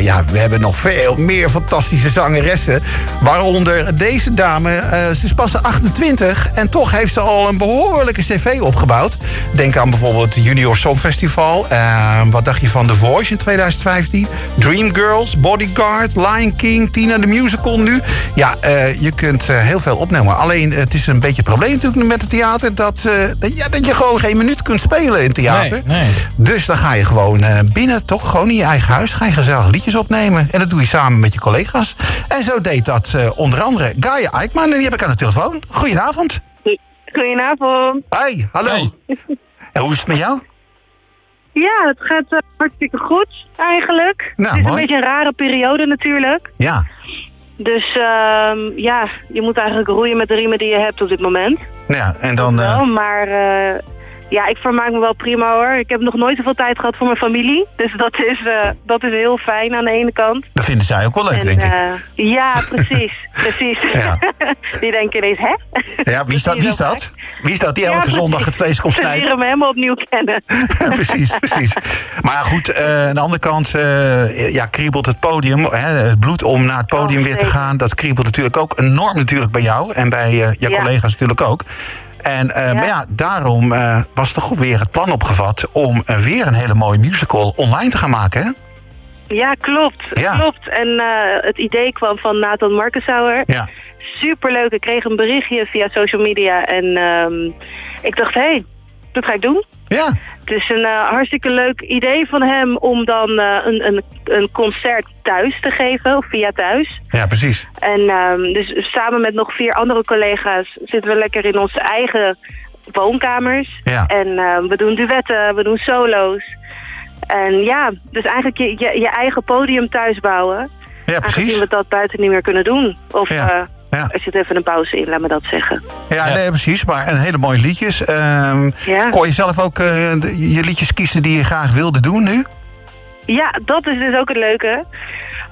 eh, ja, we hebben nog veel meer fantastische zangeressen. Waaronder deze dame. eh, ze is pas 28 en toch heeft ze al een behoorlijke cv opgebouwd. Denk aan bijvoorbeeld het Junior Songfestival. Eh, wat dacht je van The Voice in 2015? Dreamgirls, Bodyguard, Lion King, Tina the Musical nu. Ja, je kunt heel veel opnemen. Alleen het is een beetje het probleem natuurlijk met het theater... dat, dat, ja, dat je gewoon geen minuut kunt spelen in het theater. Nee, nee. Dus dan ga je gewoon binnen, toch gewoon in je eigen huis... ga je gezellig liedjes opnemen. En dat doe je samen met je collega's. En zo deed dat eh, onder andere Gaia Eikman. En die heb ik aan de telefoon. Goedenavond. Goedenavond. Hi, hallo. Hey. En hoe is het met jou? Ja, het gaat eh, hartstikke goed eigenlijk. Nou, het is mooi. een beetje een rare periode natuurlijk. Ja, Dus ehm, ja, je moet eigenlijk roeien met de riemen die je hebt op dit moment. nou ja en dan... eh, Wel, maar eh, ja, ik vermaak me wel prima hoor. Ik heb nog nooit zoveel tijd gehad voor mijn familie. Dus dat is, eh, dat is heel fijn aan de ene kant. dat vinden zij ook wel leuk, En, denk ik. eh, ja, precies. precies. Ja. die denken ineens, hè? Ja, wie is dat? Wie is dat? Wie is dat die elke zondag het vlees komt Ze snijden? leren me helemaal opnieuw kennen. precies, precies. Maar goed, eh, aan de andere kant ja, kriebelt het podium, hè, het bloed om naar het podium Oh, weer te gaan. Dat kriebelt natuurlijk ook enorm natuurlijk bij jou en bij je Ja. collega's natuurlijk ook. En, eh, Ja. Maar ja, daarom eh, was toch weer het plan opgevat om eh, weer een hele mooie musical online te gaan maken. Hè? Ja, klopt. Ja. Klopt. En het idee kwam van Nathan Markensauer. Ja. Superleuk. Ik kreeg een berichtje via social media. En ehm, ik dacht, hé, hey, dat ga ik doen. Ja, Het is een eh, hartstikke leuk idee van hem om dan eh, een, een, een concert thuis te geven, of via thuis. ja precies. En ehm, dus samen met nog vier andere collega's zitten we lekker in onze eigen woonkamers. Ja. En ehm, we doen duetten, we doen solo's. En ja, dus eigenlijk je, je, je eigen podium thuis bouwen. Ja, Aangezien precies. we dat buiten niet meer kunnen doen. Of Ja, eh, ja. er zit even een pauze in, laat me dat zeggen. Ja, Ja. Nee, precies. Maar een hele mooie liedjes. Ehm, Ja. Kon je zelf ook eh, de- je liedjes kiezen die je graag wilde doen nu? Ja, dat is dus ook het leuke.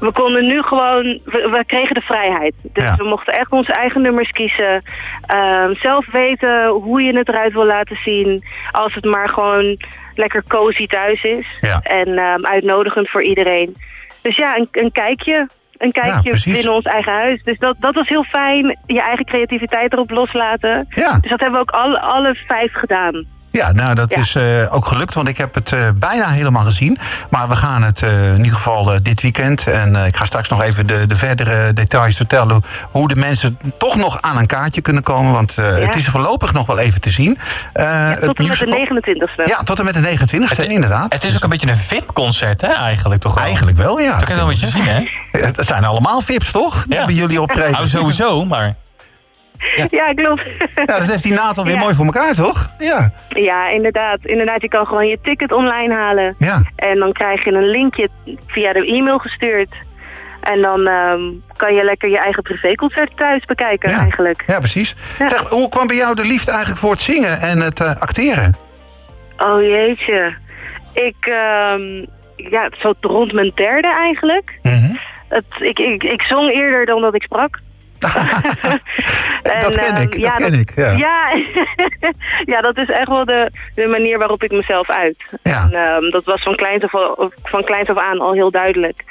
We konden nu gewoon, we, we kregen de vrijheid. Dus Ja. we mochten echt onze eigen nummers kiezen. Ehm, zelf weten hoe je het eruit wil laten zien. Als het maar gewoon lekker cozy thuis is. Ja. En ehm, uitnodigend voor iedereen. Dus ja, een, een kijkje. Een kijkje precies. binnen ons eigen huis. Dus dat, dat was heel fijn. Je eigen creativiteit erop loslaten. Ja. Dus dat hebben we ook alle, alle vijf gedaan. Ja, nou dat Ja. is eh, ook gelukt, want ik heb het eh, bijna helemaal gezien. Maar we gaan het eh, in ieder geval dit weekend. En eh, ik ga straks nog even de, de verdere details vertellen. Hoe de mensen toch nog aan een kaartje kunnen komen. Want eh, het is voorlopig nog wel even te zien. Eh, het Tot en met de 29e. Ja, tot en met de 29e, inderdaad. Het is ook een beetje een VIP-concert, hè, eigenlijk toch wel? Eigenlijk wel, ja. Dat kan je wel een beetje zien, hè? Het zijn allemaal VIP's, toch? Ja. hebben jullie optreden. Nou, sowieso, maar... Ja, klopt. Ja, dat heeft die Nathan weer Ja. mooi voor elkaar, toch? Ja. Ja, inderdaad. Inderdaad, je kan gewoon je ticket online halen. Ja. En dan krijg je een linkje via de e-mail gestuurd. En dan ehm, kan je lekker je eigen privéconcert thuis bekijken Ja. eigenlijk. Ja, precies. Ja. Zeg, hoe kwam bij jou de liefde eigenlijk voor het zingen en het eh, acteren? Oh jeetje. Ik, ehm, ja, zo rond mijn derde eigenlijk. Mhm. Het, ik, ik, ik zong eerder dan dat ik sprak. En, dat ken ehm, ik, dat ja, ken ik. Ja. Ja, ja, dat is echt wel de, de manier waarop ik mezelf uit. Ja. En, ehm, dat was van kleins, af, van kleins af aan al heel duidelijk.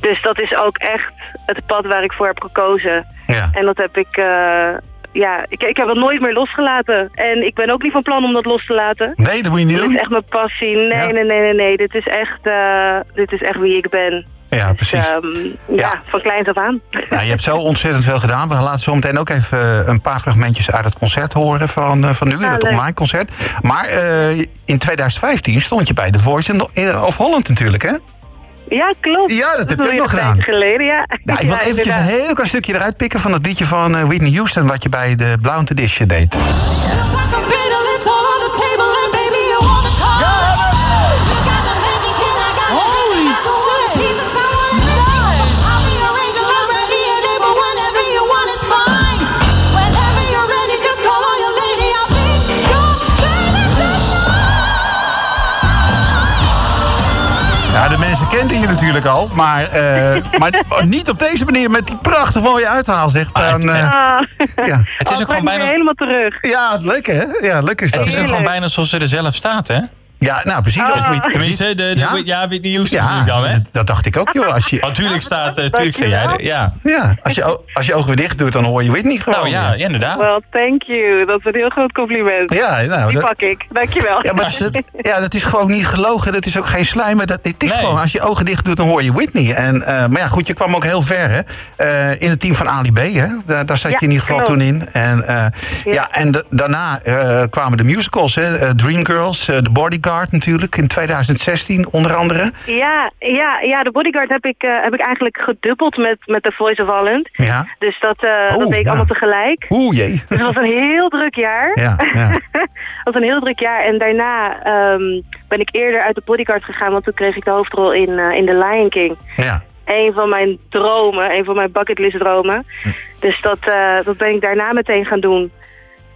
Dus dat is ook echt het pad waar ik voor heb gekozen. Ja. En dat heb ik, eh, ja, ik, ik heb dat nooit meer losgelaten. En ik ben ook niet van plan om dat los te laten. Nee, dat moet je niet Dit doen. is echt mijn passie. Nee, Ja. nee, nee, nee, nee. Dit is echt, eh, dit is echt wie ik ben. Ja, Dus, precies. ehm, Ja. ja. van kleins af aan. Nou, je hebt zo ontzettend veel gedaan. We gaan laten zo meteen ook even eh, een paar fragmentjes uit het concert horen van, eh, van nu, Ah, het online concert. Maar eh, in 2015 stond je bij The Voice of Holland natuurlijk, hè? Ja, klopt. Ja, dat heb je nog een gedaan. geleden, ja. Nou, ik wil Ja, eventjes een heel klein stukje eruit pikken van het liedje van Whitney Houston... wat je bij de Blauw Edition deed. Kenden je natuurlijk al, maar, eh, maar niet op deze manier met die prachtig mooie uithaal, zeg. Ah, Dan, eh, Ah. ja. Het is Oh, ook gewoon bijna... helemaal terug. ja, leuk hè? Ja, leuk is dat. Het is ook gewoon bijna zoals ze er zelf staat, hè? Ja, nou precies. Ah. Of Whit- Tenminste, de, de, Ja? ja? Whitney Houston ja, dan, hè? dat, dat dacht ik ook, joh. Als je, Natuurlijk staat, eh, tuurlijk sta jij er. Ja. ja, als, je, als je ogen weer dicht doet, dan hoor je Whitney gewoon. Nou ja, inderdaad. Well, thank you. Dat is een heel groot compliment. Ja, nou, Die dat, pak ik. Dankjewel. ja, maar dat, ja, dat is gewoon niet gelogen. Dat is ook geen slijmen. Dat, het is Nee. gewoon, als je ogen dicht doet, dan hoor je Whitney. En, eh, maar ja, goed, je kwam ook heel ver, hè. Eh, in het team van Ali B, hè. Daar, daar zat Ja, je in ieder geval klopt. toen in. En, eh, ja. Ja. en de- daarna eh, kwamen de musicals, hè. Eh, Dreamgirls, eh, The Bodyguard natuurlijk, in 2016 onder andere. Ja, ja, ja, de bodyguard heb ik, eh, heb ik eigenlijk gedubbeld met, met The Voice of Holland. Ja. Dus dat, eh Oh, dat deed ik ja. allemaal tegelijk. Oeh, jee. Dus het was een heel druk jaar. Ja, ja. het was een heel druk jaar. En daarna ehm, ben ik eerder uit de bodyguard gegaan, want toen kreeg ik de hoofdrol in, eh, in The Lion King. ja. Een van mijn dromen, een van mijn bucketlist dromen. Dus dat, dat ben ik daarna meteen gaan doen.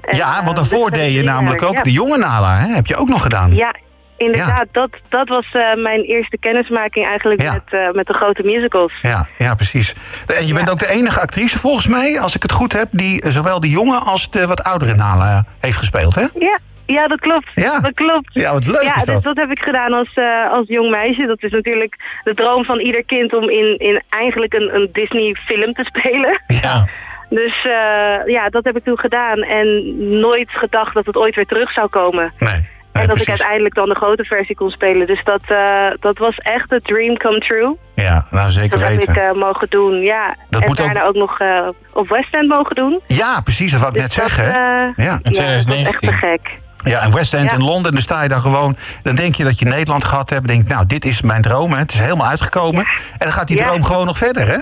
En, Ja, want dus daarvoor deed je namelijk ook ja. de jonge Nala, hè? Heb je ook nog gedaan? Ja, inderdaad. Dat, dat was eh, mijn eerste kennismaking eigenlijk Ja. met, eh, met de grote musicals. Ja, ja, precies. En je bent Ja. ook de enige actrice volgens mij, als ik het goed heb, die zowel de jonge als de wat oudere Nala heeft gespeeld, hè? Ja, ja dat klopt. Ja. Dat klopt. Ja, wat leuk ja, is dus dat. dat heb ik gedaan als, eh, als jong meisje. Dat is natuurlijk de droom van ieder kind om in, in eigenlijk een, een Disney-film te spelen. Ja. Dus eh, ja, dat heb ik toen gedaan. En nooit gedacht dat het ooit weer terug zou komen. Nee. En dat precies. ik uiteindelijk dan de grote versie kon spelen. Dus dat, eh, dat was echt een dream come true. Ja, nou zeker Dat heb weten. ik eh, mogen doen, ja. Dat en moet ook- daarna ook, nog eh, op West End mogen doen. Ja, precies, dat wou ik net Dus dat, zeggen. hè? Ja. ja, dat was echt 2019. te gek. Ja, en West End Ja. in Londen, dan sta je daar gewoon. Dan denk je dat je Nederland gehad hebt. denk nou, dit is mijn droom, hè. Het is helemaal uitgekomen. En dan gaat die Ja. droom gewoon nog verder, hè?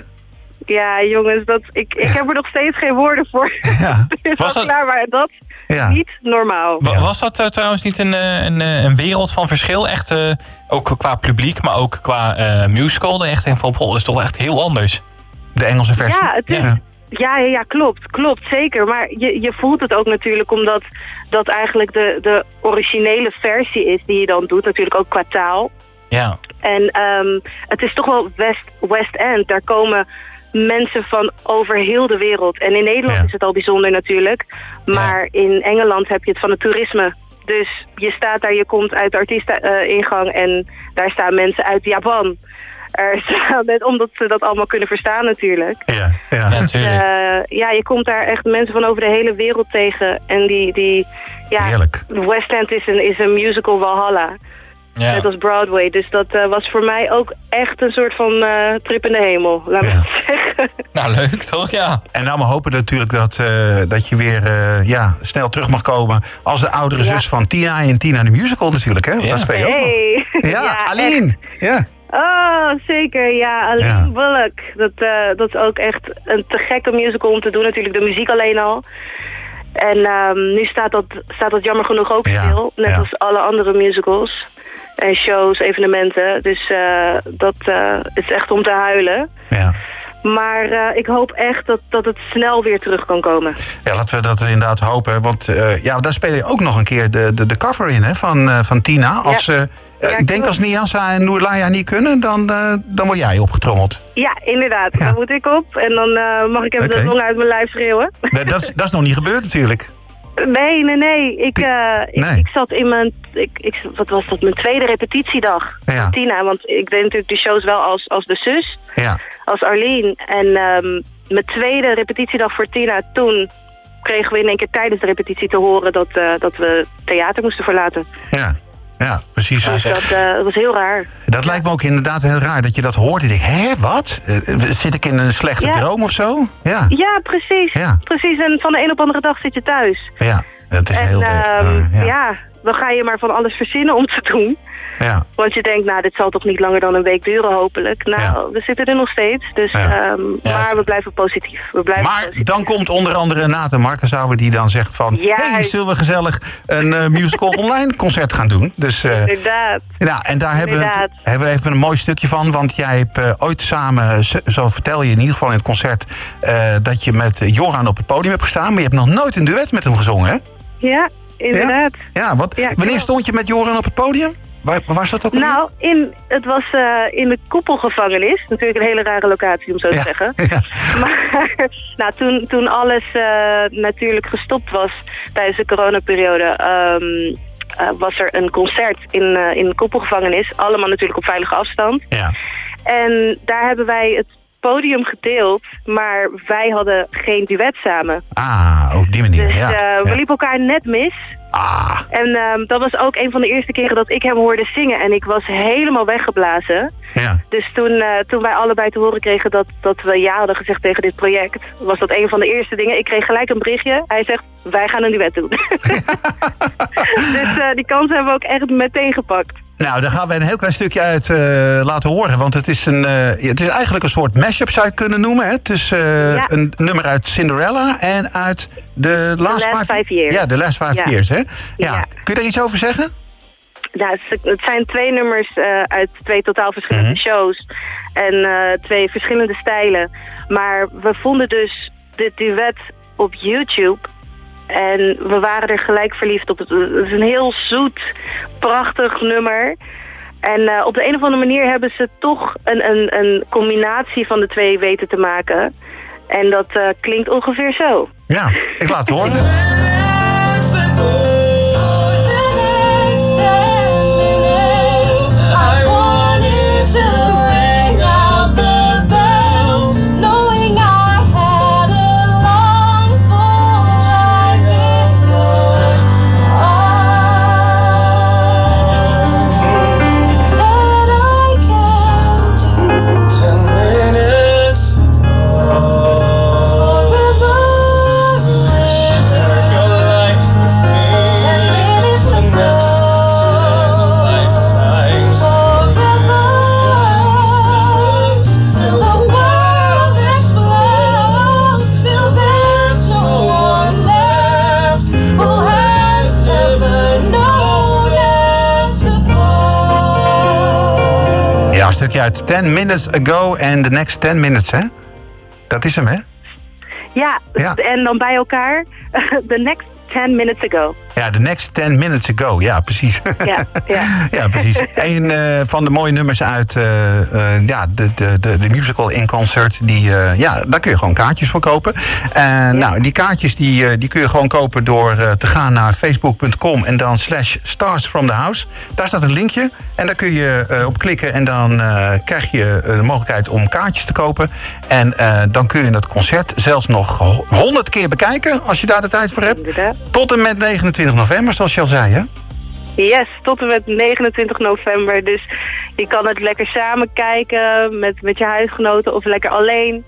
Ja, jongens, dat, ik, ik heb er nog steeds geen woorden voor. Ja. Het is Was wel dat- klaar, maar dat Ja. niet normaal. Ja. Was dat eh, trouwens niet een, eh, een, eh, een wereld van verschil? Echt, eh, ook qua publiek, maar ook qua eh, musical. Echt een van dat is toch wel echt heel anders. De Engelse versie. Ja, het is, Ja. ja, ja, ja, klopt, klopt, zeker. Maar je, je voelt het ook natuurlijk omdat dat eigenlijk de, de originele versie is die je dan doet. Natuurlijk ook qua taal. Ja. En ehm, het is toch wel West, West End. Daar komen mensen van over heel de wereld. En in Nederland Ja. is het al bijzonder natuurlijk. Maar in Engeland heb je het van het toerisme. Dus je staat daar, je komt uit de artiesteningang en daar staan mensen uit Japan. Er staan, net omdat ze dat allemaal kunnen verstaan natuurlijk. Ja, ja. Ja, natuurlijk. Eh, ja, je komt daar echt mensen van over de hele wereld tegen. En die, die ja, Heerlijk. West End is een, is een musical Valhalla. Ja. Net als Broadway. Dus dat eh, was voor mij ook echt een soort van eh, trip in de hemel, laat me Ja. het zeggen. Nou, leuk toch? Ja. En nou, we hopen natuurlijk dat, eh, dat je weer eh, ja, snel terug mag komen als de oudere Ja. zus van Tina in Tina de Musical natuurlijk, hè? Ja. Dat speel je ook nog. Hey. Ja. Aline. Ja. Oh, zeker. Ja, Aline Ja. Bullock. Dat, eh, dat is ook echt een te gekke musical om te doen. Natuurlijk de muziek alleen al. En ehm, nu staat dat, staat dat jammer genoeg ook Ja, stil. Net ja. als alle andere musicals. En shows, evenementen. Dus eh, dat eh, is echt om te huilen. Ja. Maar eh, ik hoop echt dat, dat het snel weer terug kan komen. ja, laten we dat inderdaad hopen. Want ja, daar speel je ook nog een keer de, de, de cover in hè, van, van Tina. Als, Ja, ik denk als Nianza en Noorlaya niet kunnen, dan, dan word jij opgetrommeld. Ja, inderdaad. Ja. Daar moet ik op. En dan mag ik even Oké. de uit mijn lijf schreeuwen. Nee, dat, is, dat is nog niet gebeurd natuurlijk. Nee, nee, nee. Ik, eh, ik, Nee. ik zat in mijn, ik, ik, wat was dat, mijn tweede repetitiedag. Ja. Van Tina, want ik deed natuurlijk de shows wel als, als de zus, Ja, als Arlene. En ehm, mijn tweede repetitiedag voor Tina, toen kregen we in één keer tijdens de repetitie te horen dat, eh, dat we theater moesten verlaten. ja, ja precies. Dus dat, eh, dat was heel raar. Dat lijkt me ook inderdaad heel raar dat je dat hoort. En denk, hè, wat? Eh, Zit ik in een slechte Ja. droom of zo? Ja, Ja, precies. Ja. Precies. En van de een op de andere dag zit je thuis. ja. Dat is En heel ja. ja, dan ga je maar van alles verzinnen om te doen. Ja. Want je denkt, nou, dit zal toch niet langer dan een week duren, hopelijk. Nou, Ja. we zitten er nog steeds. Dus, Ja. ehm, maar we blijven positief. We blijven Maar positief. dan komt onder andere Nathan Markenzauber die dan zegt van... Juist. hey, zullen we gezellig een eh, musical online concert gaan doen? Dus, eh, Inderdaad. ja, en daar hebben we, hebben we even een mooi stukje van. Want jij hebt eh, ooit samen, zo- vertel je in ieder geval in het concert... dat je met Joran op het podium hebt gestaan. Maar je hebt nog nooit een duet met hem gezongen, hè? Ja, inderdaad. Ja, wat, Ja, wanneer stond je met Joran op het podium? Waar, waar was dat ook alweer? Nou, in, het was eh, in de koepelgevangenis. Natuurlijk een hele rare locatie, om zo te Ja, zeggen. ja. Maar nou, toen, toen alles eh, natuurlijk gestopt was tijdens de coronaperiode... eh, was er een concert in, in de koepelgevangenis. Allemaal natuurlijk op veilige afstand. Ja. En daar hebben wij het podium gedeeld, maar wij hadden geen duet samen. Ah, op die manier. Dus ja. eh, we ja. liepen elkaar net mis. Ah, En ehm, dat was ook een van de eerste keren dat ik hem hoorde zingen. En ik was helemaal weggeblazen. ja. Dus toen, eh, toen wij allebei te horen kregen dat, dat we ja hadden gezegd tegen dit project... was dat een van de eerste dingen. Ik kreeg gelijk een berichtje. Hij zegt, wij gaan een duet doen. dus eh, die kans hebben we ook echt meteen gepakt. Nou, daar gaan we een heel klein stukje uit eh, laten horen. Want het is, een, eh, ja, het is eigenlijk een soort mashup, zou je kunnen noemen. Hè? Is eh, Ja. een nummer uit Cinderella en uit de Last, Last Five Years. Ja, de Last Five Ja. Years. Hè? Ja. Ja. Kun je daar iets over zeggen? Nou, het, zijn twee nummers uit twee totaal verschillende Mhm. shows. En twee verschillende stijlen. Maar we vonden dus dit duet op YouTube. En we waren er gelijk verliefd op. Het Het is een heel zoet, prachtig nummer. En eh, op de een of andere manier hebben ze toch een, een, een combinatie van de twee weten te maken. En dat eh, klinkt ongeveer zo. Ja, ik laat het horen. stukje uit 10 Minutes Ago en The Next 10 Minutes, hè? Dat is hem, hè? Ja, Ja. en dan bij elkaar. The next 10 minutes ago. Ja, The Next 10 Minutes Ago. Ja, precies. Ja, ja. ja, precies. Een eh, van de mooie nummers uit eh, eh, ja, de, de, de, de musical in concert. Die, ja, daar kun je gewoon kaartjes voor kopen. En nou, die kaartjes die, die kun je gewoon kopen door te gaan naar facebook.com en dan slash stars from the house. Daar staat een linkje en daar kun je op klikken en dan krijg je de mogelijkheid om kaartjes te kopen. En dan kun je het concert zelfs nog honderd keer bekijken als je daar de tijd voor hebt. Tot en met 29 november, zoals je al zei, hè? Yes, tot en met 29 november. Dus je kan het lekker samen kijken met, met je huisgenoten of lekker alleen.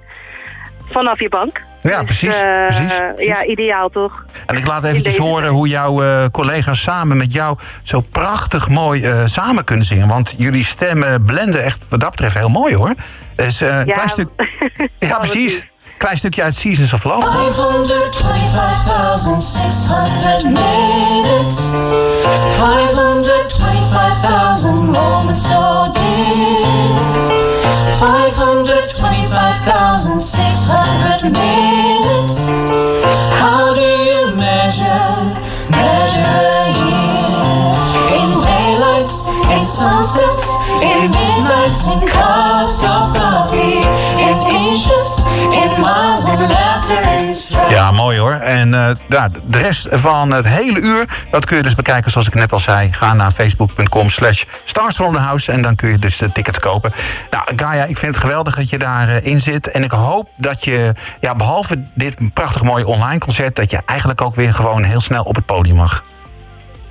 Vanaf je bank. Ja, Dus, precies, eh, precies, precies. Ja, ideaal toch? En ik laat eventjes deze horen tijd. hoe jouw eh, collega's samen met jou zo prachtig mooi eh, samen kunnen zingen. Want jullie stemmen blenden echt wat dat betreft heel mooi hoor. Dus een klein stuk. Ja, precies. Klein stukje uit Seasons of Love. 525,600 minutes. 525,000 moments so dear 525,600 minutes. How do you measure, measure a year In daylights, in sunsets, in midnights, in cups mooi hoor. En eh, ja, de rest van het hele uur, dat kun je dus bekijken zoals ik net al zei. Ga naar facebook.com slash stars from the house en dan kun je dus de ticket kopen. Nou, Gaia, ik vind het geweldig dat je daarin in zit. En ik hoop dat je, ja, behalve dit prachtig mooie online concert... dat je eigenlijk ook weer gewoon heel snel op het podium mag.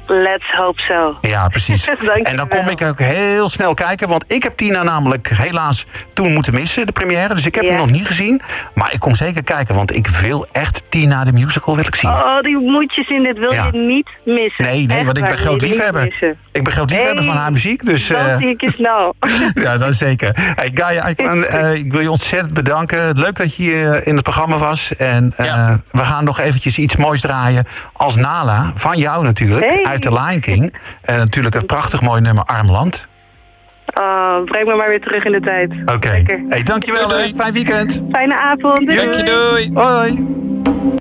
Let's hope so. Ja, precies. En dan kom ik ook heel snel kijken. Want ik heb Tina namelijk helaas toen moeten missen, de première. Dus ik heb Ja. hem nog niet gezien. Maar ik kom zeker kijken, want ik wil echt Tina de musical wil ik zien. Oh, die moet je zien. Dit wil Ja. je niet missen. Nee, nee, Echt want ik ben groot liefhebber. Ik ben groot liefhebber Hey, van haar muziek. Dus Dan eh, zie ik je snel. ja, dat zeker. Hey, Gaia, ik, eh, ik wil je ontzettend bedanken. Leuk dat je hier in het programma was. En eh, Ja. we gaan nog eventjes iets moois draaien als Nala. Van jou natuurlijk, Hey. Uit The Lion King. En natuurlijk het prachtig mooie nummer Arm Land. Oh, breng me maar weer terug in de tijd. Oké. Hey, dankjewel. Doei. Fijn weekend. Fijne avond. Doei. Dank je, doei. Hoi.